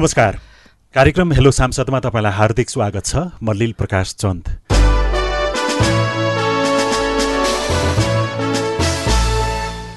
नमस्कार। कार्यक्रम हेलो सांसदमा तपाईँलाई हार्दिक स्वागत छ। म लिल प्रकाश चन्द।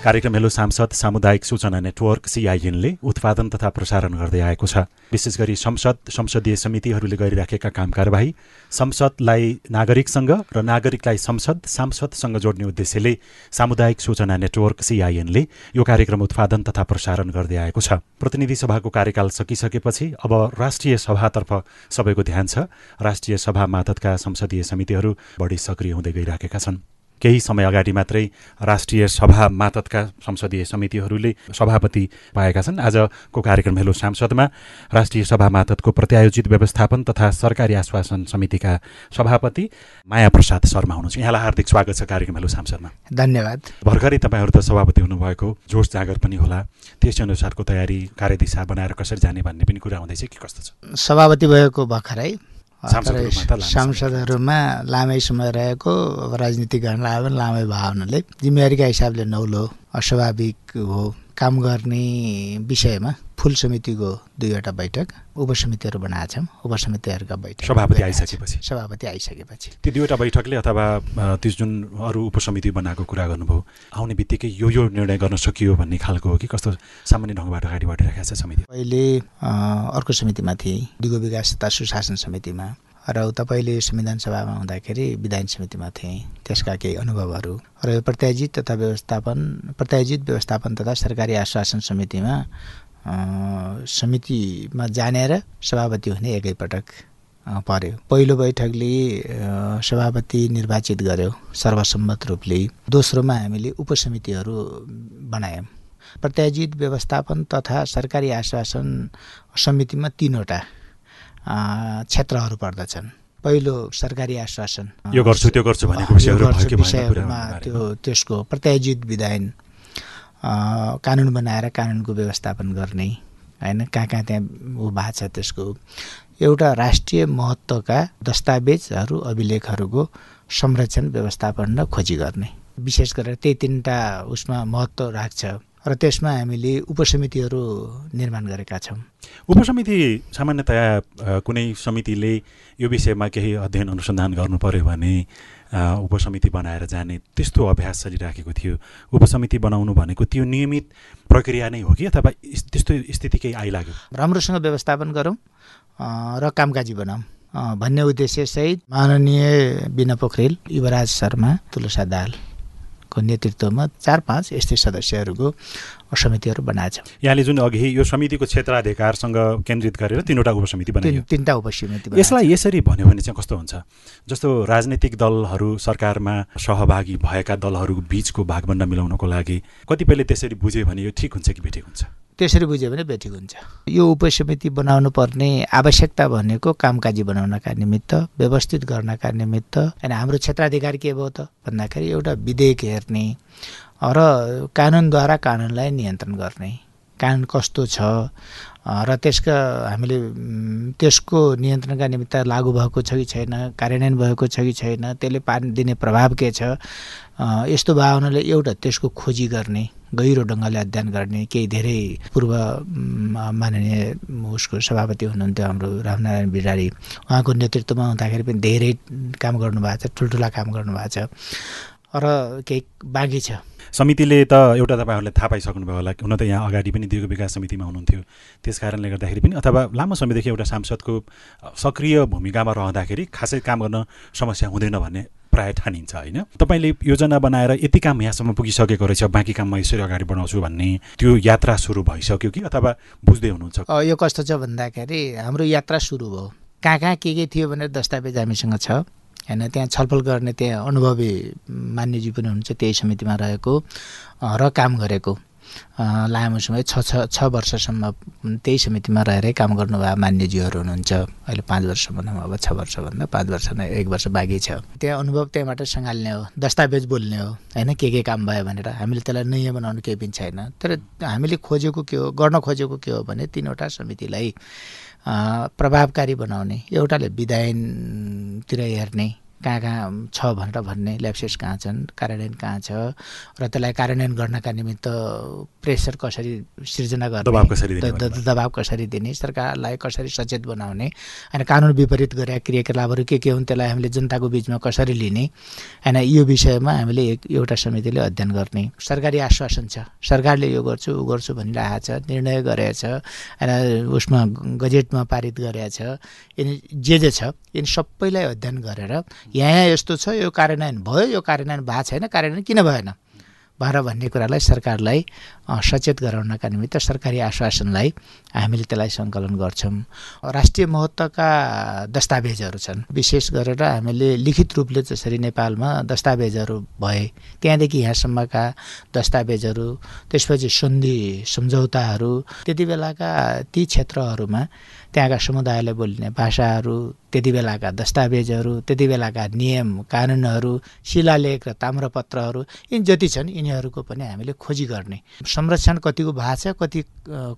कार्यक्रम हेलो सांसद सामुदायिक सूचना नेटवर्क सिआइएनले उत्पादन तथा प्रसारण गर्दै आएको छ। विशेष गरी संसद संसदीय समितिहरूले गरिराखेका काम कारवाही संसदलाई नागरिकसँग र नागरिकलाई संसद सांसदसँग जोड्ने उद्देश्यले सामुदायिक सूचना नेटवर्क सिआइएनले यो कार्यक्रम उत्पादन तथा प्रसारण गर्दै आएको छ। प्रतिनिधि सभाको कार्यकाल सकिसकेपछि अब राष्ट्रिय सभातर्फ सबैको ध्यान छ। राष्ट्रिय सभा मातहतका संसदीय समितिहरू बढी सक्रिय हुँदै गइराखेका छन्। केही समय अगाडि मात्रै राष्ट्रिय सभा मातहतका संसदीय समितिहरूले सभापति पाएका छन्। आजको कार्यक्रम हेलो सांसदमा राष्ट्रिय सभा मातहतको प्रत्यायोजित व्यवस्थापन तथा सरकारी आश्वासन समितिका सभापति माया प्रसाद शर्मा हुनुहुन्छ। यहाँलाई हार्दिक स्वागत छ कार्यक्रम हेलो सांसदमा। धन्यवाद। भर्खरै तपाईँहरू त सभापति हुनुभएको जोस जाँगर पनि होला। त्यस अनुसारको तयारी कार्यदिशा बनाएर कसरी जाने भन्ने पनि कुरा हुँदैछ कि कस्तो छ? सभापति भएको भर्खरै सांसदहरूमा लामो समय रहेको गर्नलाई पनि लामै भयो हुनाले जिम्मेवारीका हिसाबले नौलो अस्वाभाविक हो। काम गर्ने विषयमा फुल समितिको दुईवटा बैठक उपसमितिहरू बनाएका छौँ उपसमितिहरूका बैठक सभापति। आइसकेपछि। सभापति आइसकेपछि। त्यो दुईवटा बैठकले अथवा त्यो जुन अरू उपसमिति बनाएको कुरा गर्नुभयो आउने बित्तिकै यो यो निर्णय गर्न सकियो भन्ने खालको हो कि कस्तो सामान्य ढङ्गबाट अगाडि बढिरहेको छ समिति? पहिले अ, अर्को समितिमा थिएँ दिगो विकास तथा सुशासन समितिमा र उता पहिले संविधान सभामा हुँदाखेरि विधान समितिमा थिएँ। त्यसका केही अनुभवहरू र यो प्रत्यायोजित तथा व्यवस्थापन प्रत्यायोजित व्यवस्थापन तथा सरकारी आश्वासन समितिमा समितिमा जानेर सभापति हुने एकैपटक पर्यो। पहिलो बैठकले सभापति निर्वाचित गर्यो सर्वसम्मत रूपले। दोस्रोमा हामीले उपसमितिहरू बनायौँ। प्रत्यायोजित व्यवस्थापन तथा सरकारी आश्वासन समितिमा तिनवटा क्षेत्रहरू पर्दछन्। पहिलो सरकारी आश्वासन यो गर्छु त्यो गर्छु भनेको विषयहरूमा त्यो त्यसको प्रत्यायोजित विधान अ, कानुन बनाएर कानुनको व्यवस्थापन गर्ने होइन? कहाँ कहाँ त्यहाँ ऊ भएको छ त्यसको। एउटा राष्ट्रिय महत्त्वका दस्तावेजहरू अभिलेखहरूको संरक्षण व्यवस्थापन र खोजी गर्ने। विशेष गरेर त्यही तिनवटा उसमा महत्त्व राख्छ। र त्यसमा हामीले उपसमितिहरू निर्माण गरेका छौँ। उपसमिति सामान्यतया कुनै समितिले यो विषयमा केही अध्ययन अनुसन्धान गर्नु पर्यो भने उपसमिति बनाएर जाने त्यस्तो अभ्यास चलिराखेको थियो। उपसमिति बनाउनु भनेको त्यो नियमित प्रक्रिया नै हो कि अथवा त्यस्तो स्थिति केही आइलाग्यो? राम्रोसँग व्यवस्थापन गरौँ र कामकाजी बनाऊँ। भन्ने उद्देश्यसहित माननीय बिना पोखरेल युवराज शर्मा तुलसा दालको नेतृत्वमा चार पाँच यस्तै सदस्यहरूको समितिहरू बनाएछौँ। यहाँले जुन अघि यो समितिको क्षेत्राधिकारसँग केन्द्रित गरेर तिनवटा उपसमिति तिन बनाइयो तिनवटा उपसमिति। यसलाई यसरी भन्यो भने चाहिँ कस्तो हुन्छ? जस्तो राजनीतिक दलहरू सरकारमा सहभागी भएका दलहरू बिचको भागभन्डा मिलाउनको लागि कतिपयले त्यसरी बुझ्यो भने यो ठिक हुन्छ कि बेठिक हुन्छ? त्यसरी बुझ्यो भने बेठिक हुन्छ। यो उपसमिति बनाउनु पर्ने आवश्यकता भनेको कामकाजी बनाउनका निमित्त व्यवस्थित गर्नका निमित्त अनि हाम्रो क्षेत्राधिकार के भयो त? भन्दाखेरि एउटा विधेयक हेर्ने र कानुनद्वारा कानुनलाई नियन्त्रण गर्ने। कानुन कस्तो छ? र त्यसका हामीले त्यसको नियन्त्रणका निमित्त लागू भएको छ कि छैन? कार्यान्वयन भएको छ कि छैन? त्यसले पार्न दिने प्रभाव के छ? यस्तो भयो हुनाले एउटा त्यसको खोजी गर्ने गहिरो ढङ्गले अध्ययन गर्ने केही धेरै पूर्व माननीय उसको सभापति हुनुहुन्थ्यो हाम्रो रामनारायण बिरारी उहाँको नेतृत्वमा हुँदाखेरि पनि धेरै काम गर्नुभएको छ ठुल्ठुला काम गर्नुभएको छ। र केही बाँकी छ। समितिले त एउटा तपाईँहरूले थाहा पाइसक्नुभयो होला हुन त यहाँ अगाडि पनि दिगो विकास समितिमा हुनुहुन्थ्यो। त्यस कारणले गर्दाखेरि पनि अथवा लामो समयदेखि एउटा सांसदको सक्रिय भूमिकामा रहँदाखेरि खासै काम गर्न समस्या हुँदैन भन्ने प्राय ठानिन्छ होइन? तपाईँले योजना बनाएर यति काम यहाँसम्म पुगिसकेको रहेछ बाँकी काम म यसरी अगाडि बढाउँछु भन्ने त्यो यात्रा सुरु भइसक्यो कि अथवा बुझ्दै हुनुहुन्छ? यो कस्तो छ भन्दाखेरि हाम्रो यात्रा सुरु भयो। कहाँ कहाँ के के थियो भनेर दस्तावेज हामीसँग छ। होइन त्यहाँ छलफल गर्ने त्यहाँ अनुभवी मान्यजी पनि हुनुहुन्छ त्यही समितिमा रहेको र काम गरेको। लामो समय छ छ छ वर्षसम्म त्यही समितिमा रहेरै काम गर्नुभयो मान्यजीहरू हुनुहुन्छ। अहिले पाँच वर्ष भनौँ अब छ वर्षभन्दा पाँच वर्ष नै एक वर्ष बाँकी छ। त्यहाँ अनुभव त्यहाँबाट सँगाल्ने हो दस्तावेज बोल्ने हो होइन के के काम भयो भनेर। हामीले त्यसलाई नयाँ बनाउनु केही पनि छैन। तर हामीले खोजेको के हो गर्न खोजेको के हो भने तिनवटा समितिलाई प्रभावकारी बनाउने एउटाले विधानतिर हेर्ने। कहाँ कहाँ छ भनेर भन्ने ल्याप्सेस कहाँ छन् कार्यान्वयन कहाँ छ र त्यसलाई कार्यान्वयन गर्नका निमित्त प्रेसर कसरी सिर्जना गर्ने दबाब कसरी दिने सरकारलाई कसरी सचेत बनाउने होइन कानुन विपरीत गरेका क्रियाकलापहरू के के हुन् त्यसलाई हामीले जनताको बिचमा कसरी लिने होइन यो विषयमा हामीले एक एउटा समितिले अध्ययन गर्ने। सरकारी आश्वासन छ सरकारले यो गर्छु ऊ गर्छु भनिरहेको छ निर्णय गरेको छ होइन उसमा गजेटमा पारित गरेको छ यिनी जे जे छ यिनी सबैलाई अध्ययन गरेर यहाँ यस्तो छ यो कार्यान्वयन भयो यो कार्यान्वयन भएको छैन कार्यान्वयन किन भएन? भनेर भन्ने कुरालाई सरकारलाई सचेत गराउनका निमित्त सरकारी आश्वासनलाई हामीले त्यसलाई सङ्कलन गर्छौँ। राष्ट्रिय महत्त्वका दस्तावेजहरू छन्। विशेष गरेर हामीले लिखित रूपले जसरी नेपालमा दस्तावेजहरू भए त्यहाँदेखि यहाँसम्मका दस्तावेजहरू त्यसपछि सन्धि सम्झौताहरू त्यति बेलाका ती क्षेत्रहरूमा त्यहाँका समुदायले बोलिने भाषाहरू त्यति बेलाका दस्तावेजहरू त्यति बेलाका नियम कानुनहरू शिलालेख र ताम्रपत्रहरू यिनी जति छन् यिनीहरूको पनि हामीले खोजी गर्ने। संरक्षण कतिको भएको छ कति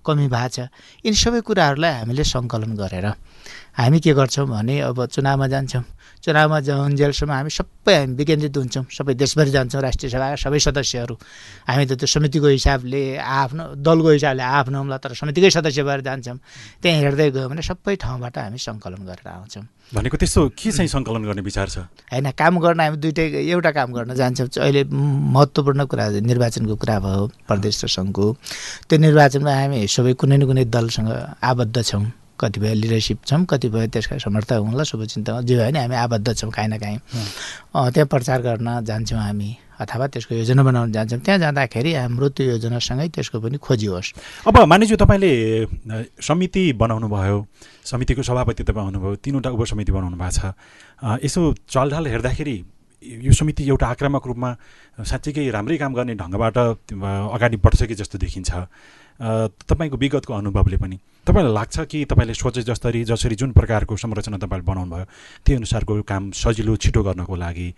कमी भएको छ यिनी सबै कुराहरूलाई हामीले सङ्कलन गरेर हामी के गर्छौँ भने अब चुनावमा जान्छौँ। चुनावमा जाउन्जेलसम्म हामी सबै हामी विकेन्द्रित हुन्छौँ। सबै देशभरि जान्छौँ राष्ट्रिय सभाका सबै सदस्यहरू। हामी त त्यो समितिको हिसाबले आफ्नो दलको हिसाबले आफ्नो हुँला तर समितिकै सदस्य भएर जान्छौँ। त्यहाँ हेर्दै गयो भने सबै ठाउँबाट हामी सङ्कलन गरेर आउँछौँ। भनेको त्यस्तो के चाहिँ सङ्कलन गर्ने विचार छ? होइन काम गर्न हामी दुइटै एउटा काम गर्न जान्छौँ। अहिले महत्त्वपूर्ण कुरा निर्वाचनको कुरा भयो प्रदेश र सङ्घको। त्यो निर्वाचनमा हामी सबै कुनै न कुनै दलसँग आबद्ध छौँ। कतिपय लिडरसिप छौँ कतिपय त्यसका समर्थक हुन्ला शुभचिन्तक जे भयो भने हामी आबद्ध छौँ काहीँ न काहीँ। त्यहाँ प्रचार गर्न जान्छौँ हामी अथवा त्यसको योजना बनाउन जान्छौँ। त्यहाँ जाँदाखेरि हाम्रो त्यो योजनासँगै त्यसको पनि खोजी होस्। अब मानिज्यू तपाईँले समिति बनाउनु भयो समितिको सभापति तपाईँ हुनुभयो तिनवटा उपसमिति बनाउनु भएको छ। यसो चलढाल हेर्दाखेरि यो समिति एउटा आक्रामक रूपमा साँच्चीकै राम्रै काम गर्ने ढङ्गबाट अगाडि बढ्छ कि जस्तो देखिन्छ? तपाईँको विगतको अनुभवले पनि तपाईँलाई लाग्छ कि तपाईँले सोचे जसरी जसरी जुन प्रकारको संरचना तपाईँले बनाउनु भयो त्यही अनुसारको काम सजिलो छिटो गर्नको लागि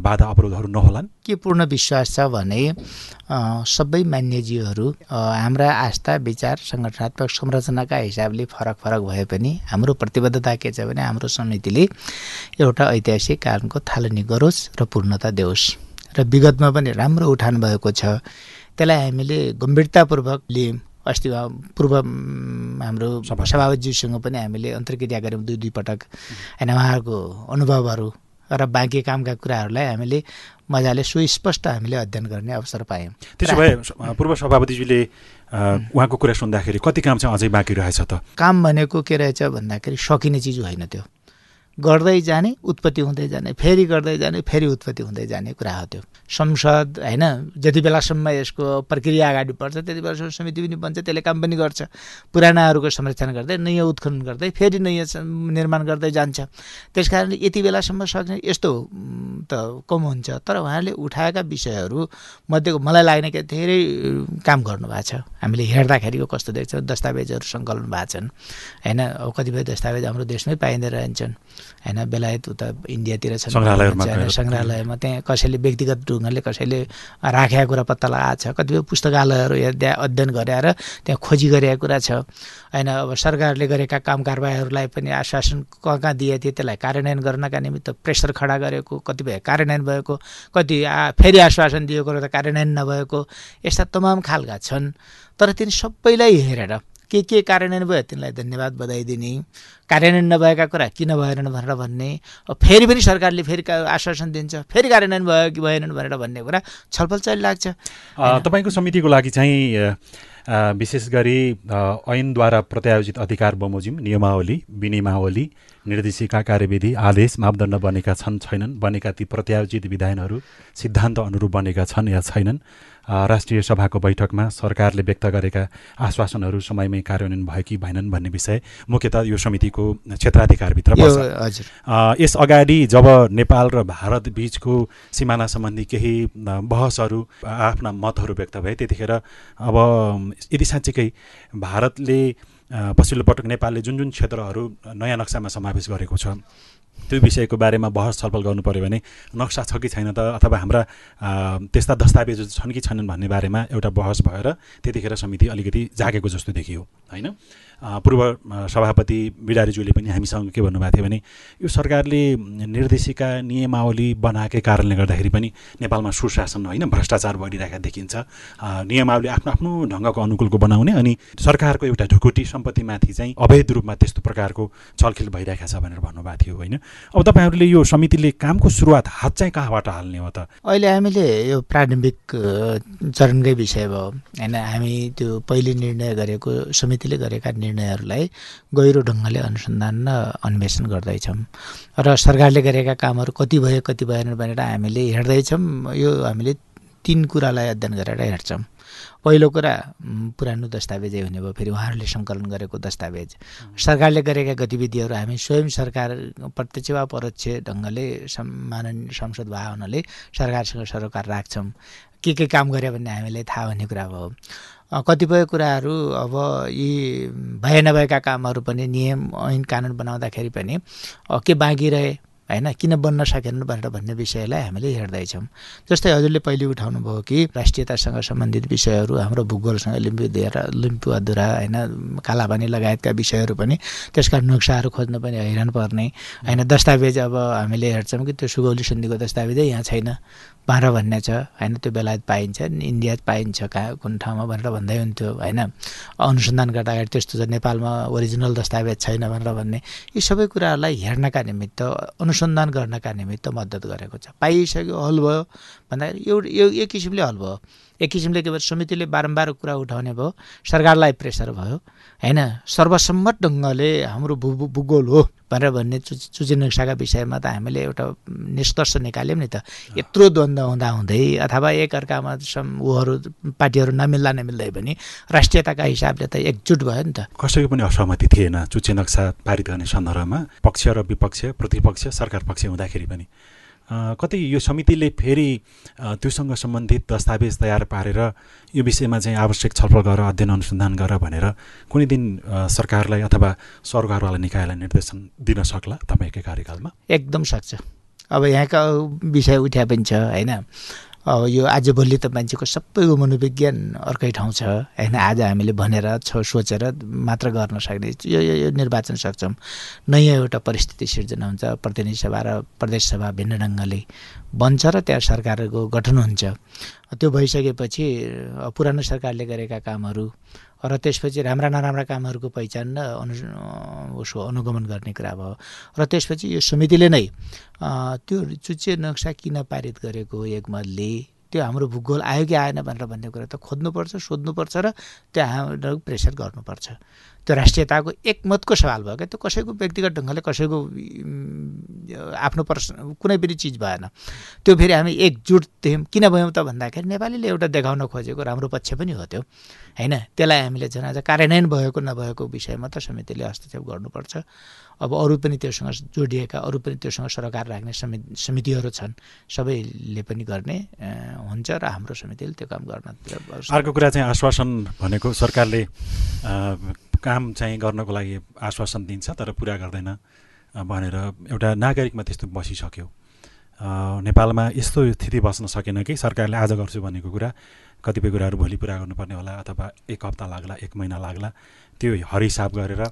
बाधा अवरोधहरू नहोलान्? के पूर्ण विश्वास छ भने सबै मान्यजीहरू हाम्रा आस्था विचार सङ्गठनात्मक संरचनाका हिसाबले फरक फरक भए पनि हाम्रो प्रतिबद्धता के छ भने हाम्रो समितिले एउटा ऐतिहासिक कारणको थालनी गरोस् र पूर्णता देओस्। र विगतमा पनि राम्रो उठान भएको छ। त्यसलाई हामीले गम्भीरतापूर्वक लियौँ अस्ति पूर्व हाम्रो सभा- सभापतिज्यूसँग पनि हामीले अन्तर्क्रिया गऱ्यौँ दुई दुई पटक। होइन उहाँहरूको अनुभवहरू र बाँकी कामका कुराहरूलाई हामीले मजाले सुस्पष्ट हामीले अध्ययन गर्ने अवसर पायौँ। त्यसो भए पूर्व सभापतिजीले उहाँको कुरा सुन्दाखेरि कति काम चाहिँ अझै बाँकी रहेछ त? काम भनेको के रहेछ भन्दाखेरि सकिने चिज होइन त्यो। गर्दै जाने उत्पत्ति हुँदै जाने फेरि गर्दै जाने फेरि उत्पत्ति हुँदै जाने कुरा हो त्यो। संसद होइन जति बेलासम्म यसको प्रक्रिया अगाडि बढ्छ त्यति बेलासम्म समिति पनि बन्छ त्यसले काम पनि गर्छ। पुरानाहरूको संरक्षण गर्दै नयाँ उत्खनन गर्दै फेरि नयाँ निर्माण गर्दै जान्छ। त्यस कारणले यति बेलासम्म सक्ने यस्तो त कम हुन्छ। तर उहाँले उठाएका विषयहरू मध्येको मलाई लाग्ने कि धेरै काम गर्नुभएको छ। हामीले हेर्दाखेरिको कस्तो देख्छौँ दस्तावेजहरू सङ्कलन भएको छन्। होइन कतिपय दस्तावेज हाम्रो देशमै पाइँदै रहन्छन्। होइन बेलायत उता इन्डियातिर छन्। सङ्ग्रहालयमा त्यहाँ कसैले व्यक्तिगत ढङ्गले कसैले राखेका कुरा पत्ता लगाएको छ कतिपय पुस्तकालयहरू हेर्दा अध्ययन गरेर त्यहाँ खोजी गरेका कुरा छ होइन अब सरकारले गरेका काम कारबाहीहरूलाई पनि आश्वासन कहाँ कहाँ दिए थिए त्यसलाई कार्यान्वयन गर्नका निमित्त प्रेसर खडा गरेको कतिपय कार्यान्वयन भएको कति फेरि आश्वासन दिएको र त कार्यान्वयन नभएको यस्ता तमाम खालका छन् तर तिनी सबैलाई हेरेर के के कार्यान्वयन भयो? तिनलाई धन्यवाद बधाई दिने कार्यान्वयन नभएका कुरा किन भएनन् भनेर भन्ने। फेरि पनि सरकारले फेरि आश्वासन दिन्छ। फेरि कार्यान्वयन भयो कि भएनन् भनेर भन्ने कुरा छलफल चलिरहेको छ अ, तपाईँको समितिको लागि चाहिँ विशेष गरी ऐनद्वारा प्रत्यायोजित अधिकार बमोजिम नियमावली विनियमावली निर्देशिका कार्यविधि आदेश मापदण्ड बनेका छन् छैनन्। बनेका ती प्रत्यायोजित विधानहरू सिद्धान्त अनुरूप बनेका छन् या छैनन्। राष्ट्रिय सभाको बैठकमा सरकारले व्यक्त गरेका आश्वासनहरू समयमै कार्यान्वयन भयो कि भएनन् भन्ने विषय मुख्यतः यो समितिको क्षेत्राधिकारभित्र हजुर। यस अगाडि जब नेपाल र भारत बिचको सिमाना सम्बन्धी केही बहसहरू आफ्ना मतहरू व्यक्त भए त्यतिखेर अब यदि साँच्चीकै भारतले पछिल्लो पटक नेपालले जुन जुन क्षेत्रहरू नयाँ नक्सामा समावेश गरेको छ त्यो विषयको बारेमा बहस छलफल गर्नु पऱ्यो भने नक्सा छ कि छैन त अथवा हाम्रा त्यस्ता दस्तावेजहरू छन् कि छैनन् भन्ने बारेमा एउटा बहस भएर त्यतिखेर समिति अलिकति जागेको जस्तो देखियो होइन? पूर्व सभापति बिडारीज्यूले पनि हामीसँग के भन्नुभएको थियो भने यो सरकारले निर्देशिका नियमावली बनाएकै कारणले गर्दाखेरि पनि नेपालमा सुशासन होइन भ्रष्टाचार बढिरहेका देखिन्छ। नियमावली आफ्नो आफ्नो ढङ्गको अनुकूलको बनाउने अनि सरकारको एउटा ढुकुटी सम्पत्तिमाथि चाहिँ अवैध रूपमा त्यस्तो प्रकारको छलखेल भइरहेको छ भनेर भन्नुभएको थियो होइन? अब तपाईँहरूले यो समितिले कामको सुरुवात हात चाहिँ कहाँबाट हाल्ने हो त? अहिले हामीले यो प्रारम्भिक चरणकै विषय भयो। होइन हामी त्यो पहिले निर्णय गरेको समितिले गरेका निर्णयहरूलाई गहिरो ढङ्गले अनुसन्धान र अन्वेषण गर्दैछौँ। र सरकारले गरेका कामहरू कति भयो कति भएन भनेर हामीले हेर्दैछौँ। यो हामीले तिन कुरालाई अध्ययन गरेर हेर्छौँ। पहिलो कुरा पुरानो दस्तावेजै हुने भयो। फेरि उहाँहरूले सङ्कलन गरेको दस्तावेज। सरकारले गरेका गतिविधिहरू हामी स्वयं सरकार प्रत्यक्ष वा परोक्ष ढङ्गले माननीय संसद भए हुनाले सरकारसँग सरोकार राख्छौँ। के के काम गऱ्यो भन्ने हामीलाई थाहा हुने कुरा भयो। कतिपय कुराहरू अब यी भए नभएका कामहरू पनि नियम ऐन कानुन बनाउँदाखेरि पनि के बाँकी रहे? होइन? किन बन्न सकेन भनेर भन्ने विषयलाई हामीले हेर्दैछौँ। जस्तै हजुरले पहिले उठाउनु भयो कि राष्ट्रियतासँग सम्बन्धित विषयहरू हाम्रो भूगोलसँग लिम्बु दिएर लिम्पु अधुरा होइन? कालापानी लगायतका विषयहरू पनि त्यसका नक्साहरू खोज्न पनि हैरान पर्ने। होइन? दस्तावेज अब हामीले हेर्छौँ कि त्यो सुगौली सन्धिको दस्तावेजै यहाँ छैन। बाह्र भन्ने छ होइन? त्यो बेलायत पाइन्छ इन्डिया पाइन्छ कहाँ कुन ठाउँमा भनेर भन्दै हुन्थ्यो होइन? अनुसन्धान गर्दाखेरि त्यस्तो छ नेपालमा ओरिजिनल दस्तावेज छैन भनेर भन्ने यी सबै कुराहरूलाई हेर्नका निमित्त अनुसन्धान गर्नका निमित्त मद्दत गरेको छ। पाइसक्यो हल भयो। भन्दाखेरि एउटा यो एक किसिमले हल भयो। एक किसिमले के भन्छ समितिले बारम्बार कुरा उठाउने भयो सरकारलाई प्रेसर भयो होइन? सर्वसम्मत ढङ्गले हाम्रो भू भूगोल हो भनेर भन्ने चु नक्साका विषयमा त हामीले एउटा निष्कर्ष निकाल्यौँ नि त। यत्रो द्वन्द्व हुँदा हुँदै अथवा एकअर्कामा सम ऊहरू पार्टीहरू नमिल्दा नमिल्दै पनि राष्ट्रियताका हिसाबले त एकजुट भयो नि त। कसैको पनि असहमति थिएन चुचे नक्सा पारित गर्ने सन्दर्भमा पक्ष र विपक्ष प्रतिपक्ष सरकार पक्ष हुँदाखेरि पनि। कतै यो समितिले फेरि त्योसँग सम्बन्धित दस्तावेज तयार पारेर यो विषयमा चाहिँ आवश्यक छलफल गरेर अध्ययन अनुसन्धान गर भनेर कुनै दिन सरकारलाई अथवा सरकारवाला निकायलाई निर्देशन दिन सक्ला तपाईँकै कार्यकालमा? एकदम सक्छ। अब यहाँका विषय उठ्या पनि छ होइन? अब यो आजभोलि त मान्छेको सबैको मनोविज्ञान अर्कै ठाउँ छ होइन? आज हामीले भनेर छ सोचेर मात्र गर्न सक्ने यो यो निर्वाचन सक्छौँ नयाँ एउटा परिस्थिति सिर्जना हुन्छ। प्रतिनिधि सभा र प्रदेश सभा भिन्न ढङ्गले बन्छ र त्यहाँ सरकारको गठन हुन्छ। त्यो भइसकेपछि पुरानो सरकारले गरेका कामहरू र त्यसपछि राम्रा नराम्रा कामहरूको पहिचान र अनु उसको अनुगमन गर्ने कुरा भयो। र त्यसपछि यो समितिले नै त्यो चुच्चे नक्सा किन पारित गरेको एक मतले त्यो हाम्रो भूगोल आयो कि आएन भनेर भन्ने कुरा त खोज्नुपर्छ सोध्नुपर्छ र त्यहाँ प्रेसर गर्नुपर्छ। त्यो राष्ट्रियताको एकमतको सवाल भयो क्या। त्यो कसैको व्यक्तिगत ढङ्गले कसैको आफ्नो पर्स कुनै पनि चिज भएन। त्यो फेरि हामी एकजुट थियौँ। किन भयौँ त भन्दाखेरि नेपालीले एउटा देखाउन खोजेको राम्रो पक्ष पनि हो त्यो। होइन? त्यसलाई हामीले झन् आज कार्यान्वयन भएको नभएको विषयमा त समितिले हस्तक्षेप गर्नुपर्छ। अब अरू पनि त्योसँग जोडिएका अरू पनि त्योसँग सरकार राख्ने समिति समितिहरू छन्। सबैले पनि गर्ने हुन्छ र हाम्रो समितिले त्यो काम गर्न अर्को कुरा चाहिँ आश्वासन भनेको सरकारले काम चाहिँ गर्नको लागि आश्वासन दिन्छ तर पुरा गर्दैन भनेर एउटा नागरिकमा त्यस्तो बसिसक्यो। नेपालमा यस्तो स्थिति बस्न सकेन कि सरकारले आज गर्छु भनेको कुरा कतिपय कुराहरू भोलि पुरा गर्नुपर्ने होला अथवा एक हप्ता लाग्ला एक महिना लाग्ला त्यो हरिसाब गरेर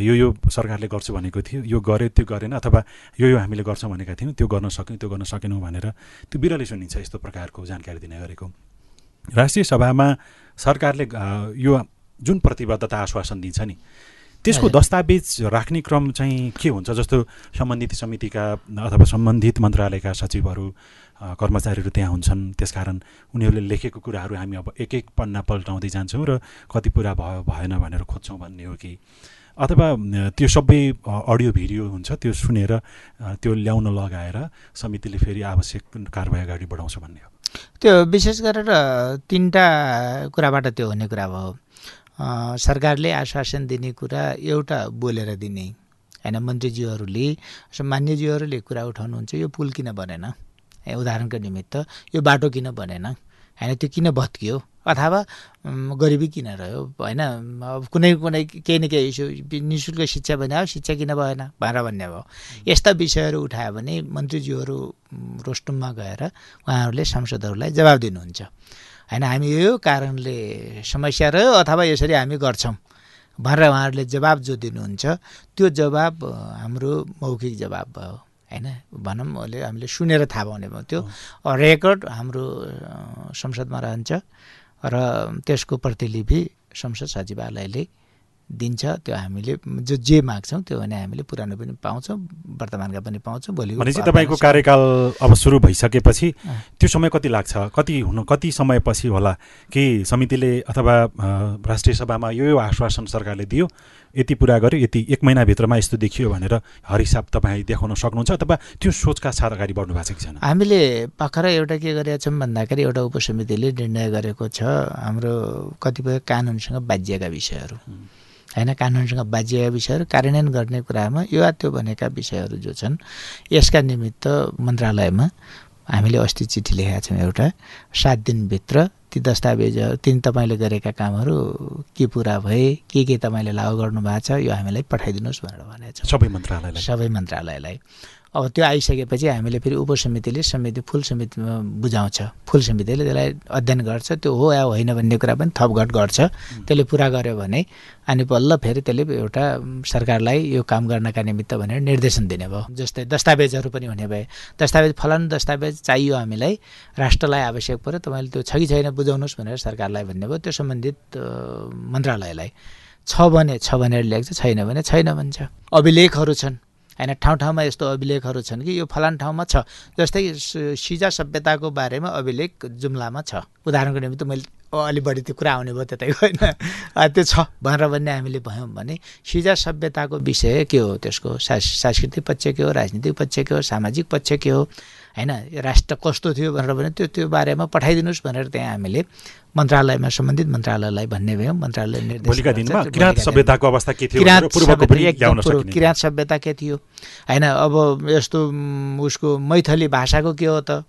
यो यो सरकारले गर्छु भनेको थियो यो गर्यो त्यो गरेन अथवा यो यो हामीले गर्छौँ भनेका थियौँ त्यो गर्न सक्यौँ त्यो गर्न सकेनौँ भनेर त्यो बिरलै सुनिन्छ यस्तो प्रकारको जानकारी दिने गरेको। राष्ट्रिय सभामा सरकारले यो जुन प्रतिबद्धता आश्वासन दिन्छ नि त्यसको दस्तावेज राख्ने क्रम चाहिँ के हुन्छ? जस्तो सम्बन्धित समितिका अथवा सम्बन्धित मन्त्रालयका सचिवहरू कर्मचारीहरू त्यहाँ हुन्छन्। त्यसकारण उनीहरूले लेखेको कुराहरू हामी अब एक एक पन्ना पल्टाउँदै जान्छौँ र कति पुरा भयो भएन भनेर खोज्छौँ भन्ने हो कि। अथवा त्यो सबै अडियो भिडियो हुन्छ त्यो सुनेर त्यो ल्याउन लगाएर समितिले फेरि आवश्यक कारवाही अगाडि बढाउँछ भन्ने हो। त्यो विशेष गरेर तिनवटा कुराबाट त्यो हुने कुरा भयो। सरकारले आश्वासन दिने कुरा एउटा बोलेर दिने। होइन मन्त्रीज्यूहरूले मान्यज्यूहरूले कुरा उठाउनुहुन्छ यो पुल किन बनेन? उदाहरणको निमित्त यो बाटो किन बनेन? होइन त्यो किन भत्कियो? अथवा गरिबी किन रह्यो? होइन अब कुनै कुनै केही न केही इस्यु नि शुल्क शिक्षा भने शिक्षा किन भएन? भनेर भन्ने भयो। यस्ता विषयहरू उठायो भने मन्त्रीज्यूहरू रोस्टुममा गएर उहाँहरूले सांसदहरूलाई जवाब दिनुहुन्छ। होइन हामी यो कारणले समस्या रह्यो अथवा यसरी हामी गर्छौँ भनेर उहाँहरूले जवाब जो दिनुहुन्छ त्यो जवाब हाम्रो मौखिक जवाब भयो होइन? भनौँ अहिले हामीले सुनेर थाहा पाउने भयो त्यो। रेकर्ड हाम्रो संसदमा रहन्छ र त्यसको प्रतिलिपि संसद सचिवालयले दिन्छ त्यो हामीले जो जे माग्छौँ त्यो भने हामीले पुरानो पनि पाउँछौँ वर्तमानका पनि पाउँछौँ भोलि भनेपछि तपाईँको कार्यकाल अब सुरु भइसकेपछि त्यो समय कति लाग्छ? कति हुनु कति समयपछि होला कि समितिले अथवा राष्ट्रिय सभामा यो यो आश्वासन सरकारले दियो यति पुरा गर्यो यति एक महिनाभित्रमा यस्तो देखियो भनेर हरिसाब तपाईँ देखाउन सक्नुहुन्छ अथवा त्यो सोचका साथ अगाडि बढ्नु भएको छ कि छैन? हामीले भर्खरै एउटा के गरेका छौँ भन्दाखेरि एउटा उपसमितिले निर्णय गरेको छ हाम्रो कतिपय कानुनसँग बाजिएका विषयहरू। होइन कानुनसँग बाजिएका विषयहरू कार्यान्वयन गर्ने कुरामा यो त्यो भनेका विषयहरू जो छन् यसका निमित्त मन्त्रालयमा हामीले अस्ति चिठी लेखेका छौँ एउटा सात दिनभित्र ती दस्तावेजहरू तिन तपाईँले गरेका कामहरू के पुरा भए के के तपाईँले लागु गर्नुभएको छ यो हामीलाई पठाइदिनुहोस् भनेर भनेको छ। सबै मन्त्रालयलाई। सबै मन्त्रालयलाई। अब त्यो आइसकेपछि हामीले फेरि उपसमितिले समिति फुल समितिमा बुझाउँछ। फुल समितिले त्यसलाई अध्ययन गर्छ। त्यो हो या होइन भन्ने कुरा पनि थपघट गर्छ। त्यसले पुरा गर्यो भने अनि बल्ल फेरि त्यसले एउटा सरकारलाई यो काम गर्नका निमित्त भनेर निर्देशन दिने भयो। जस्तै दस्तावेजहरू पनि हुने भए। दस्तावेज फलानु दस्तावेज चाहियो हामीलाई राष्ट्रलाई आवश्यक पऱ्यो। तपाईँले त्यो छ कि छैन बुझाउनुहोस् भनेर सरकारलाई भन्ने भयो। त्यो सम्बन्धित मन्त्रालयलाई। छ भने छ भनेर ल्याएको छ छैन भने छैन भन्छ। अभिलेखहरू छन्। होइन ठाउँ ठाउँमा यस्तो अभिलेखहरू छन् कि यो फलान ठाउँमा छ। जस्तै सिजा सभ्यताको बारेमा अभिलेख जुम्लामा छ। उदाहरणको निमित्त मैले अलि बढी त्यो कुरा आउने भयो त्यतै होइन। त्यो छ भनेर भन्ने हामीले भयौँ भने सिजा सभ्यताको विषय के हो त्यसको? सांस्कृतिक पक्ष के हो? राजनीतिक पक्ष के हो? सामाजिक पक्ष के हो? होइन राष्ट्र कस्तो थियो भनेर भने त्यो त्यो बारेमा पठाइदिनुहोस् भनेर त्यहाँ हामीले मन्त्रालयमा सम्बन्धित मन्त्रालयलाई भन्ने भयौँ। मन्त्रालय निर्देश किराँत सभ्यताको अवस्था के थियो किराँत सभ्यता के थियो? होइन अब यस्तो उसको मैथली भाषाको के हो त?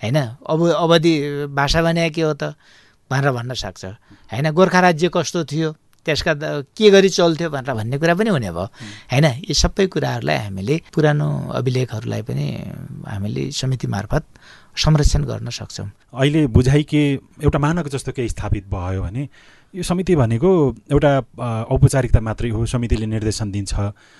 होइन अब अवधि भाषा भने के हो त? भनेर भन्न सक्छ। होइन गोर्खा राज्य कस्तो थियो? त्यसका के गरी चल्थ्यो भनेर भन्ने कुरा पनि हुने भयो। होइन यी सबै कुराहरूलाई हामीले पुरानो अभिलेखहरूलाई पनि हामीले समिति मार्फत संरक्षण गर्न सक्छौँ। अहिले बुझाइ के एउटा मानक जस्तो केही स्थापित भयो भने यो समिति भनेको एउटा औपचारिकता मात्रै हो समितिले निर्देशन दिन्छ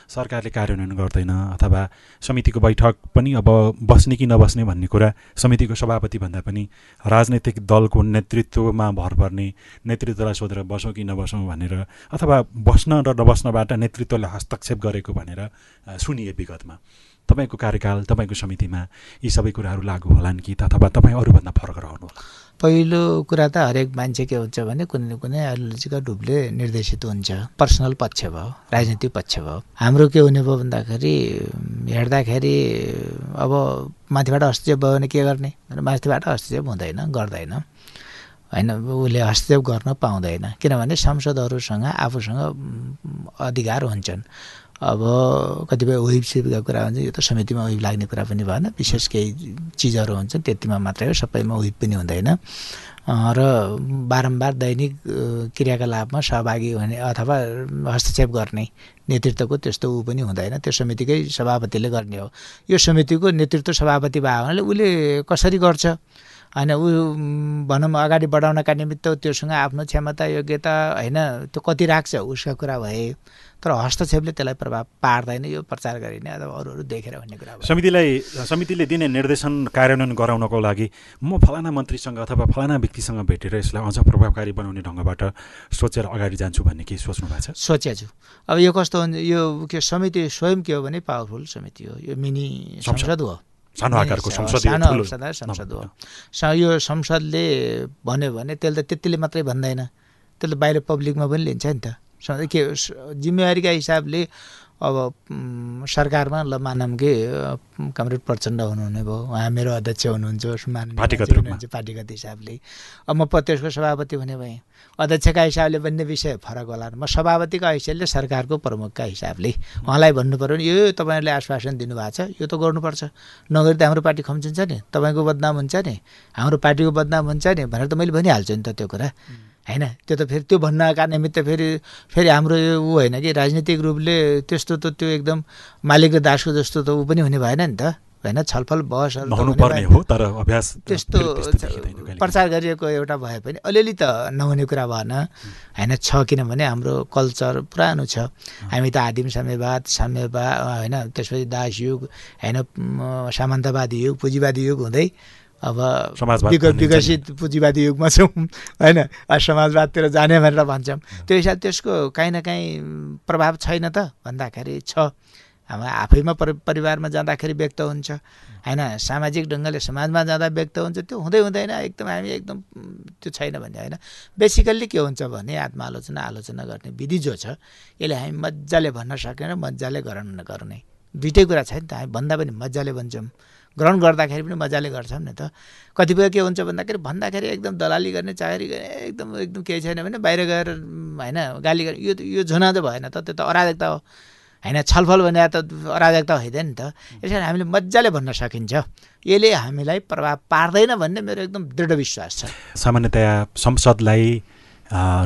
सरकारले कार्यान्वयन गर्दैन अथवा समितिको बैठक पनि अब बस्ने कि नबस्ने भन्ने कुरा समितिको सभापति भन्दा पनि राजनैतिक दलको नेतृत्वमा भर पर्ने नेतृत्वलाई सोधेर बसौँ कि नबसौँ भनेर अथवा बस्न र नबस्नबाट नेतृत्वले हस्तक्षेप गरेको भनेर सुनिए विगतमा। तपाईँको कार्यकाल तपाईँको समितिमा यी सबै कुराहरू लागु होलान् कि अथवा तपाईँ अरूभन्दा फरक रहनु होला पहिलो कुरा त हरेक मान्छे के हुन्छ भने कुनै न कुनै आइडियोलोजीका ढुपले निर्देशित हुन्छ। पर्सनल पक्ष भयो राजनीतिक पक्ष भयो। हाम्रो के हुने भयो भन्दाखेरि हेर्दाखेरि अब माथिबाट हस्तक्षेप भयो भने के गर्ने? माथिबाट हस्तक्षेप हुँदैन गर्दैन। होइन उसले हस्तक्षेप गर्न पाउँदैन। किनभने सांसदहरूसँग आफूसँग अधिकार हुन्छन्। अब कतिपय वेब सेपका कुरा हुन्छ यो त समितिमा वेब लाग्ने कुरा पनि भएन। विशेष केही चिजहरू हुन्छन् त्यतिमा मात्रै हो सबैमा वेब पनि हुँदैन। र बारम्बार दैनिक क्रियाकलापमा सहभागी हुने अथवा हस्तक्षेप गर्ने नेतृत्वको त्यस्तो ऊ पनि हुँदैन। त्यो समितिकै सभापतिले गर्ने हो। यो समितिको नेतृत्व सभापति भयो भने उसले कसरी गर्छ? होइन ऊ भनौँ अगाडि बढाउनका निमित्त त्योसँग आफ्नो क्षमता योग्यता होइन त्यो कति राख्छ उसका कुरा भए। तर हस्तक्षेपले त्यसलाई प्रभाव पार्दैन यो प्रचार गरिने अथवा अरू अरू देखेर भन्ने कुरा समितिलाई समितिले दिने निर्देशन कार्यान्वयन गराउनको लागि म फलाना मन्त्रीसँग अथवा फलाना व्यक्तिसँग भेटेर यसलाई अझ प्रभावकारी बनाउने ढङ्गबाट सोचेर अगाडि जान्छु भन्ने केही सोच्नु भएको छ? सोचेको छु। अब यो कस्तो हुन्छ यो के समिति स्वयं के हो भने पावरफुल समिति हो। यो मिनी संसद हो। सानो आकारको संसद संसद हो। यो संसदले भन्यो भने त्यसले त त्यतिले मात्रै भन्दैन। त्यसले बाहिर पब्लिकमा पनि लिन्छ नि त। के जिम्मेवारीका हिसाबले अब सरकारमा ल मानौँ कि कमरेड प्रचण्ड हुनुहुने भयो। उहाँ मेरो अध्यक्ष हुनुहुन्छ पार्टीगत। हुनुहुन्छ हिसाबले। अब म प्रदेशको सभापति हुने भएँ। अध्यक्षका हिसाबले बन्ने विषय फरक होला। म सभापतिका हैसियतले सरकारको प्रमुखका हिसाबले। उहाँलाई भन्नु पऱ्यो नि यो तपाईँहरूले आश्वासन दिनुभएको छ। यो त गर्नुपर्छ। नगरी त हाम्रो पार्टी खम्चिन्छ नि। तपाईँको बदनाम हुन्छ नि। हाम्रो पार्टीको बदनाम हुन्छ नि भनेर त मैले भनिहाल्छु नि त त्यो कुरा। होइन? त्यो त फेरि त्यो भन्नका निमित्त फेरि फेरि हाम्रो यो ऊ होइन कि राजनीतिक रूपले त्यस्तो त त्यो एकदम मालिक र दासको जस्तो त ऊ पनि हुने भएन नि त। होइन? छलफल बहसहरू। हो तर अभ्यास त्यस्तो। प्रचार गरिएको एउटा भए पनि अलिअलि त नहुने कुरा भएन। होइन? छ किनभने हाम्रो कल्चर पुरानो छ। हामी त आदिम साम्यवाद साम्यवाद होइन? त्यसपछि दासयुग होइन? म, सामन्तवादी युग पुँजीवादी युग हुँदै अब। विकसित पुँजीवादी युगमा छौँ होइन? समाजवादतिर जाने भनेर भन्छौँ। त्यो हिसाब त्यसको काहीँ न काहीँ प्रभाव छैन त भन्दाखेरि छ। अब आफैमा परि परिवारमा जाँदाखेरि व्यक्त हुन्छ। होइन? सामाजिक ढङ्गले समाजमा जाँदा व्यक्त हुन्छ। त्यो हुँदै हुँदैन। एकदम हामी एकदम त्यो छैन भने होइन? बेसिकल्ली के हुन्छ भने आत्मालोचना आलोचना गर्ने विधि जो छ यसले हामी मजाले भन्न सकेन मजाले गर्ने दुइटै कुरा छ नि त। हामी भन्दा पनि मजाले भन्छौँ। ग्रहण गर्दाखेरि पनि मजाले गर्छौँ नि त। कतिपय के हुन्छ भन्दाखेरि भन्दाखेरि एकदम दलाली गर्ने चाकरी गर्ने एकदम एकदम केही छैन भने बाहिर गएर होइन गाली गर्ने। यो यो झुना त भएन त त्यो त अराजकता हो। होइन छलफल भने त अराजकता होइन नि त। यस कारण हामीले मजाले भन्न सकिन्छ। यसले हामीलाई प्रभाव पार्दैन भन्ने मेरो एकदम दृढ विश्वास छ। सामान्यतया संसदलाई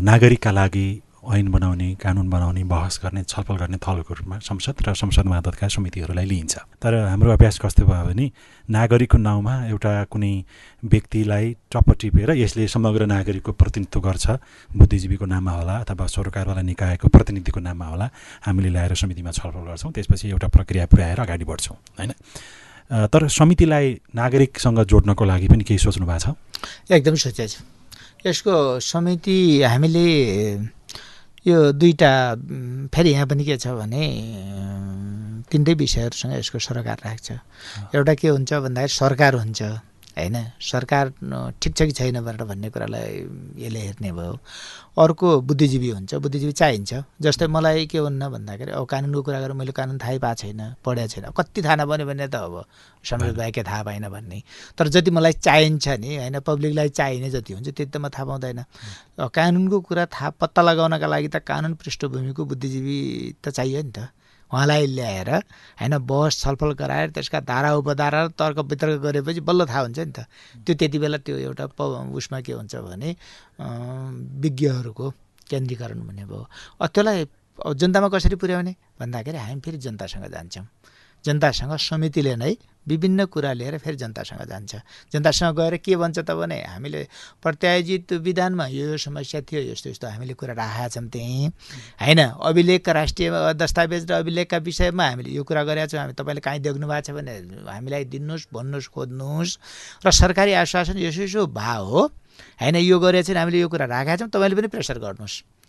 नागरिकका लागि ऐन बनाउने कानुन बनाउने बहस गर्ने छलफल गर्ने थलोको रूपमा संसद र संसद मातहतका समितिहरूलाई लिइन्छ। तर हाम्रो अभ्यास कस्तो भयो भने नागरिकको नाउँमा एउटा कुनै व्यक्तिलाई टप्प टिपेर यसले समग्र नागरिकको प्रतिनिधित्व गर्छ बुद्धिजीवीको नाममा होला अथवा सरकारवाला निकायको प्रतिनिधिको नाममा होला हामीले ल्याएर समितिमा छलफल गर्छौँ त्यसपछि एउटा प्रक्रिया पुर्याएर अगाडि बढ्छौँ होइन? तर समितिलाई नागरिकसँग जोड्नको लागि पनि केही सोच्नु भएको छ? एकदम सोचेको छु। यसको समिति हामीले यो दुईवटा फेरि यहाँ पनि के छ भने तिनटै विषयहरूसँग यसको सरकार राख्छ। एउटा के हुन्छ भन्दाखेरि सरकार हुन्छ। होइन? सरकार ठिक छ कि छैन भनेर भन्ने कुरालाई यसले हेर्ने भयो। अर्को बुद्धिजीवी हुन्छ बुद्धिजीवी चाहिन्छ। जस्तै मलाई के हुन्न भन्दाखेरि अब कानुनको कुरा गरेर मैले कानुन थाहै पाएको छैन पढेको छैन। कति थाहा नभने भने त अब संसद बाहेक के थाहा पाएन भन्ने। तर जति मलाई चाहिन्छ नि होइन पब्लिकलाई चाहिने जति हुन्छ त्यति त म थाहा पाउँदैन। कानुनको कुरा थाहा पत्ता लगाउनका लागि त कानुन पृष्ठभूमिको बुद्धिजीवी त चाहियो नि त। उहाँलाई ल्याएर होइन बहस छलफल गराएर त्यसका धारा उपधारा तर्क वितर्क गरेपछि बल्ल थाहा हुन्छ नि त। त्यो त्यति बेला त्यो एउटा प उसमा के हुन्छ भने विज्ञहरूको केन्द्रीकरण हुने भयो। त्यसलाई जनतामा कसरी पुर्याउने? भन्दाखेरि हामी फेरि जनतासँग जान्छौँ। जनतासँग समितिले नै विभिन्न कुरा लिएर फेरि जनतासँग जान्छ। जनतासँग गएर के भन्छ त भने हामीले प्रत्यायोजित विधानमा यो यो समस्या थियो यस्तो यस्तो हामीले कुरा राखेका छौँ त्यहीँ। होइन अभिलेखका राष्ट्रिय दस्तावेज र अभिलेखका विषयमा हामीले यो कुरा गरेका छौँ। हामी तपाईँले काहीँ देख्नु भएको छ भने हामीलाई दिनुहोस् भन्नुहोस् खोज्नुहोस्। र सरकारी आश्वासन यसो यसो भा हो। होइन यो गरेको चाहिँ हामीले यो कुरा राखेका छौँ। तपाईँले पनि प्रेसर गर्नुहोस्।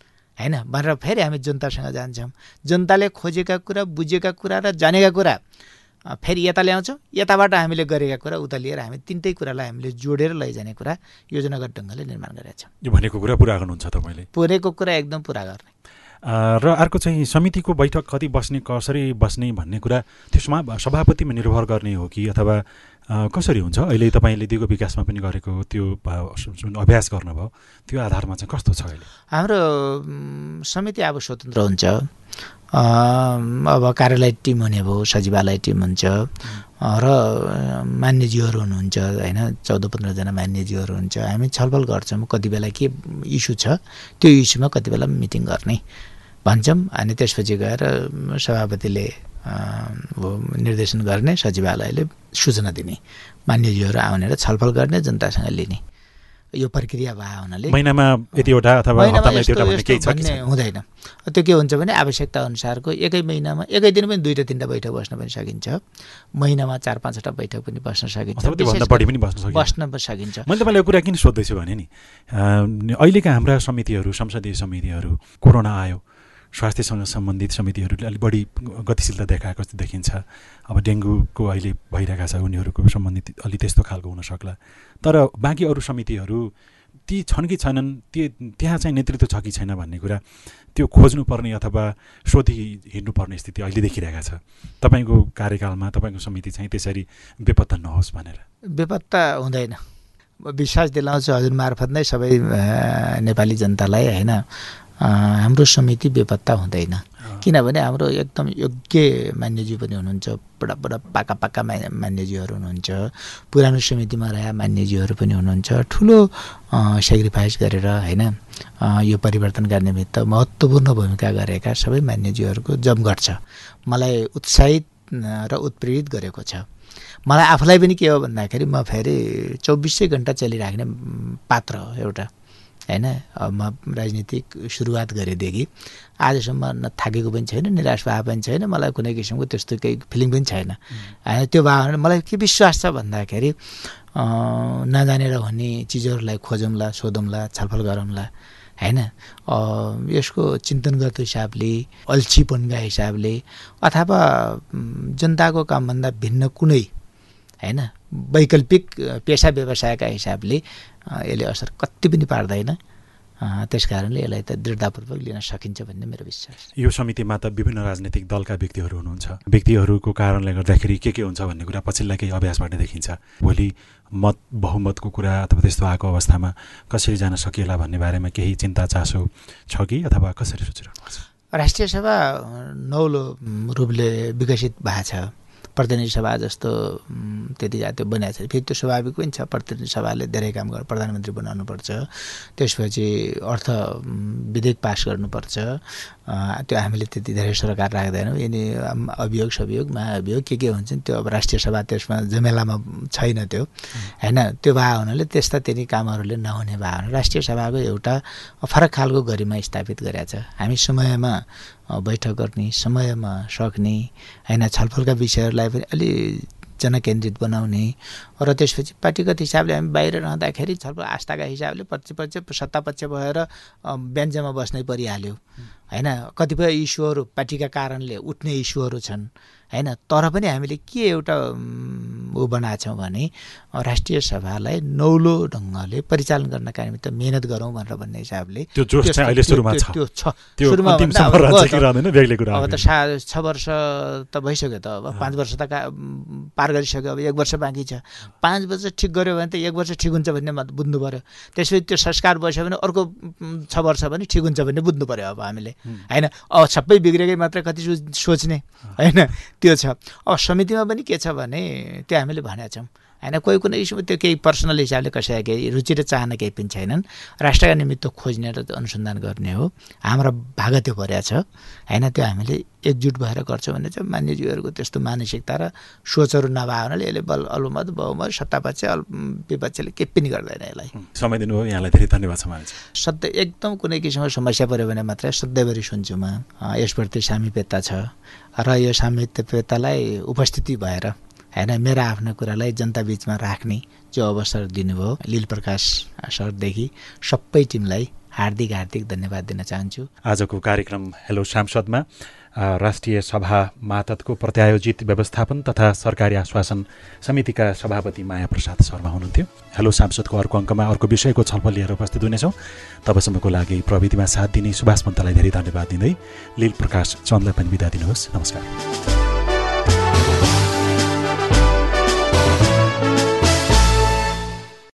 होइन? भनेर फेरि हामी जनतासँग जान्छौँ। जनताले खोजेका कुरा बुझेका कुरा र जानेका कुरा फेरि यता ल्याउँछौँ। यताबाट हामीले गरेका कुरा उता लिएर हामी तिनटै कुरालाई हामीले जोडेर लैजाने कुरा योजनागत ढङ्गले निर्माण गरेका छौँ। यो भनेको कुरा पुरा गर्नुहुन्छ तपाईँले। पुरेको कुरा एकदम पुरा गर्ने। र अर्को चाहिँ समितिको बैठक कति बस्ने कसरी बस्ने भन्ने कुरा त्यो समा सभापतिमा निर्भर गर्ने हो कि अथवा कसरी हुन्छ? अहिले तपाईँले दिगो विकासमा पनि गरेको त्यो जुन अभ्यास गर्नुभयो त्यो आधारमा चाहिँ कस्तो छ अहिले? हाम्रो समिति अब स्वतन्त्र हुन्छ। अब कार्यालय टिम हुने भयो सचिवालय टिम हुन्छ। र मान्यज्यूहरू हुनुहुन्छ होइन? चौध पन्ध्रजना मान्यज्यूहरू हुन्छ। हामी छलफल गर्छौँ कति बेला के इस्यु छ त्यो इस्युमा कति बेला मिटिङ गर्ने भन्छौँ। अनि त्यसपछि गएर सभापतिले निर्देशन गर्ने सचिवालयले सूचना दिने। मान्यज्यूहरू आउने र छलफल गर्ने जनतासँग लिने। यो प्रक्रिया भए हुनाले महिनामा यतिवटा अथवा? हुँदैन। त्यो के हुन्छ भने आवश्यकता अनुसारको एकै महिनामा एकै दिन पनि दुईवटा तिनवटा बैठक बस्न पनि सकिन्छ। महिनामा चार पाँचवटा बैठक पनि बस्न सकिन्छ। बढी पनि बस्न सकिन्छ। बस्न पनि सकिन्छ। मैले तपाईँलाई कुरा किन सोध्दैछु भने नि अहिलेका हाम्रा समितिहरू संसदीय समितिहरू कोरोना आयो। स्वास्थ्यसँग सम्बन्धित समितिहरूले अलिक बढी गतिशीलता देखाएको जस्तो देखिन्छ। अब डेङ्गुको अहिले भइरहेका छ उनीहरूको सम्बन्धित अलि त्यस्तो खालको हुन सक्ला। तर बाँकी अरू समितिहरू ती छन् कि छैनन् ती त्यहाँ चाहिँ नेतृत्व छ कि छैन भन्ने कुरा त्यो खोज्नुपर्ने अथवा सोधि हिँड्नुपर्ने स्थिति अहिले देखिरहेका छ। तपाईँको कार्यकालमा तपाईँको समिति चाहिँ त्यसरी बेपत्ता नहोस् भनेर। बेपत्ता हुँदैन। विश्वास दिलाउँछु हजुर मार्फत नै सबै नेपाली जनतालाई होइन। हाम्रो समिति बेपत्ता हुँदैन। किनभने हाम्रो एकदम योग्य मान्यज्यू पनि हुनुहुन्छ बडा बडा पाका पाका मा मान्यज्यूहरू हुनुहुन्छ पुरानो समितिमा रहेका मान्यज्यूहरू पनि हुनुहुन्छ ठुलो सेक्रिफाइस गरेर होइन यो परिवर्तनका निमित्त महत्त्वपूर्ण भूमिका गरेका सबै मान्यज्यूहरूको जमघट छ मलाई उत्साहित र उत्प्रेरित गरेको छ। मलाई आफूलाई पनि के हो भन्दाखेरि म फेरि चौबिसै घन्टा चलिराख्ने पात्र हो एउटा। होइन म राजनीतिक सुरुवात गरेदेखि आजसम्म न थाकेको पनि छैन निराश भएको पनि छैन मलाई कुनै किसिमको त्यस्तो केही फिलिङ पनि छैन। होइन त्यो भयो मलाई के विश्वास छ भन्दाखेरि नजानेर हुने चिजहरूलाई खोजौँला सोधौँला छलफल गरौँला होइन यसको चिन्तनगत हिसाबले अल्छीपनका हिसाबले अथवा जनताको कामभन्दा भिन्न कुनै होइन वैकल्पिक पेसा व्यवसायका हिसाबले यसले असर कति पनि पार्दैन। त्यस कारणले यसलाई त दृढतापूर्वक लिन सकिन्छ भन्ने मेरो विश्वास। यो समितिमा त विभिन्न राजनैतिक दलका व्यक्तिहरू हुनुहुन्छ। व्यक्तिहरूको कारणले गर्दाखेरि के के हुन्छ भन्ने कुरा पछिल्ला केही अभ्यासबाट देखिन्छ। भोलि मत बहुमतको कुरा अथवा त्यस्तो आएको अवस्थामा कसरी जान सकिएला भन्ने बारेमा केही चिन्ता चासो छ कि अथवा कसरी सोचिरहनु राष्ट्रिय सभा नौलो रूपले विकसित भएको छ। प्रतिनिधि सभा जस्तो त्यति त्यो बनाएको छ। फेरि त्यो स्वाभाविक पनि छ प्रतिनिधि सभाले धेरै काम गर्नु प्रधानमन्त्री बनाउनुपर्छ। त्यसपछि अर्थ विधेयक पास गर्नुपर्छ। त्यो हामीले त्यति धेरै सरकार राख्दैनौँ। यिनी अभियोग सभियोग महाअभियोग के के हुन्छन् त्यो अब राष्ट्रिय सभा त्यसमा जमेलामा छैन त्यो। होइन त्यो भए हुनाले त्यस्ता त्यति कामहरूले नहुने भए राष्ट्रिय सभाको एउटा फरक खालको गरिमा स्थापित गरेका छ। हामी समयमा बैठक गर्ने समयमा सक्ने होइन छलफलका विषयहरूलाई पनि अलि जनकेन्द्रित बनाउने र त्यसपछि पार्टीगत हिसाबले हामी बाहिर रहँदाखेरि छलफल आस्थाका हिसाबले प्रतिपक्ष सत्तापक्ष भएर व्यञ्जमा बस्नै परिहाल्यो। होइन कतिपय इस्युहरू पार्टीका कारणले उठ्ने इस्युहरू छन्। होइन तर पनि हामीले के एउटा ऊ बनाएको छौँ भने राष्ट्रिय सभालाई नौलो ढङ्गले परिचालन गर्नका निमित्त मिहिनेत गरौँ भनेर भन्ने हिसाबले त्यो सुरुमा छ। सुरुमा अब त सा छ वर्ष त भइसक्यो त अब पाँच वर्ष त पार गरिसक्यो अब एक वर्ष बाँकी छ। पाँच वर्ष ठिक गऱ्यो भने त एक वर्ष ठिक हुन्छ भन्ने बुझ्नु पऱ्यो त्यसपछि त्यो संस्कार बस्यो भने अर्को छ वर्ष पनि ठिक हुन्छ भन्ने बुझ्नु पऱ्यो अब हामीले। होइन अब सबै बिग्रेकै मात्र कति सोच्ने। होइन त्यो छ। अब समितिमा पनि के छ भने त्यो हामीले भनेका छौँ। होइन कोही कुनै त्यो केही पर्सनल हिसाबले कसैलाई केही रुचि र चाहना केही पनि छैनन्। राष्ट्रका निमित्त खोज्ने र अनुसन्धान गर्ने हो। हाम्रो भाग त्यो परेको छ। होइन त्यो हामीले एकजुट भएर गर्छौँ भने चाहिँ मान्यज्यूहरूको त्यस्तो मानसिकता र सोचहरू नभए हुनाले यसले बल अल्पमत बहुमत सत्तापक्ष अल्प विपक्षले केही पनि गर्दैन यसलाई। समय दिनुभयो। यहाँलाई धेरै धन्यवाद छ सधैँ एकदम कुनै किसिमको समस्या पऱ्यो भने मात्रै सधैँभरि सुन्छु म। यसप्रति सामिप्यता छ। र यो सामिप्यतालाई उपस्थिति भएर होइन मेरा आफ्ना कुरालाई जनता बिचमा राख्ने जो अवसर दिनुभयो लील प्रकाश सरदेखि सबै टिमलाई हार्दिक हार्दिक धन्यवाद दिन चाहन्छु। आजको कार्यक्रम हेलो सांसदमा राष्ट्रिय सभा मातको प्रत्यायोजित व्यवस्थापन तथा सरकारी आश्वासन समितिका सभापति माया प्रसाद शर्मा हुनुहुन्थ्यो। हेलो सांसदको अर्को अङ्कमा अर्को विषयको छलफल लिएर उपस्थित हुनेछौँ। तबसम्मको लागि प्रविधिमा साथ दिने सुभाष पन्तलाई धेरै धन्यवाद दिँदै लील प्रकाश चन्दलाई पनि बिदा दिनुहोस्। नमस्कार।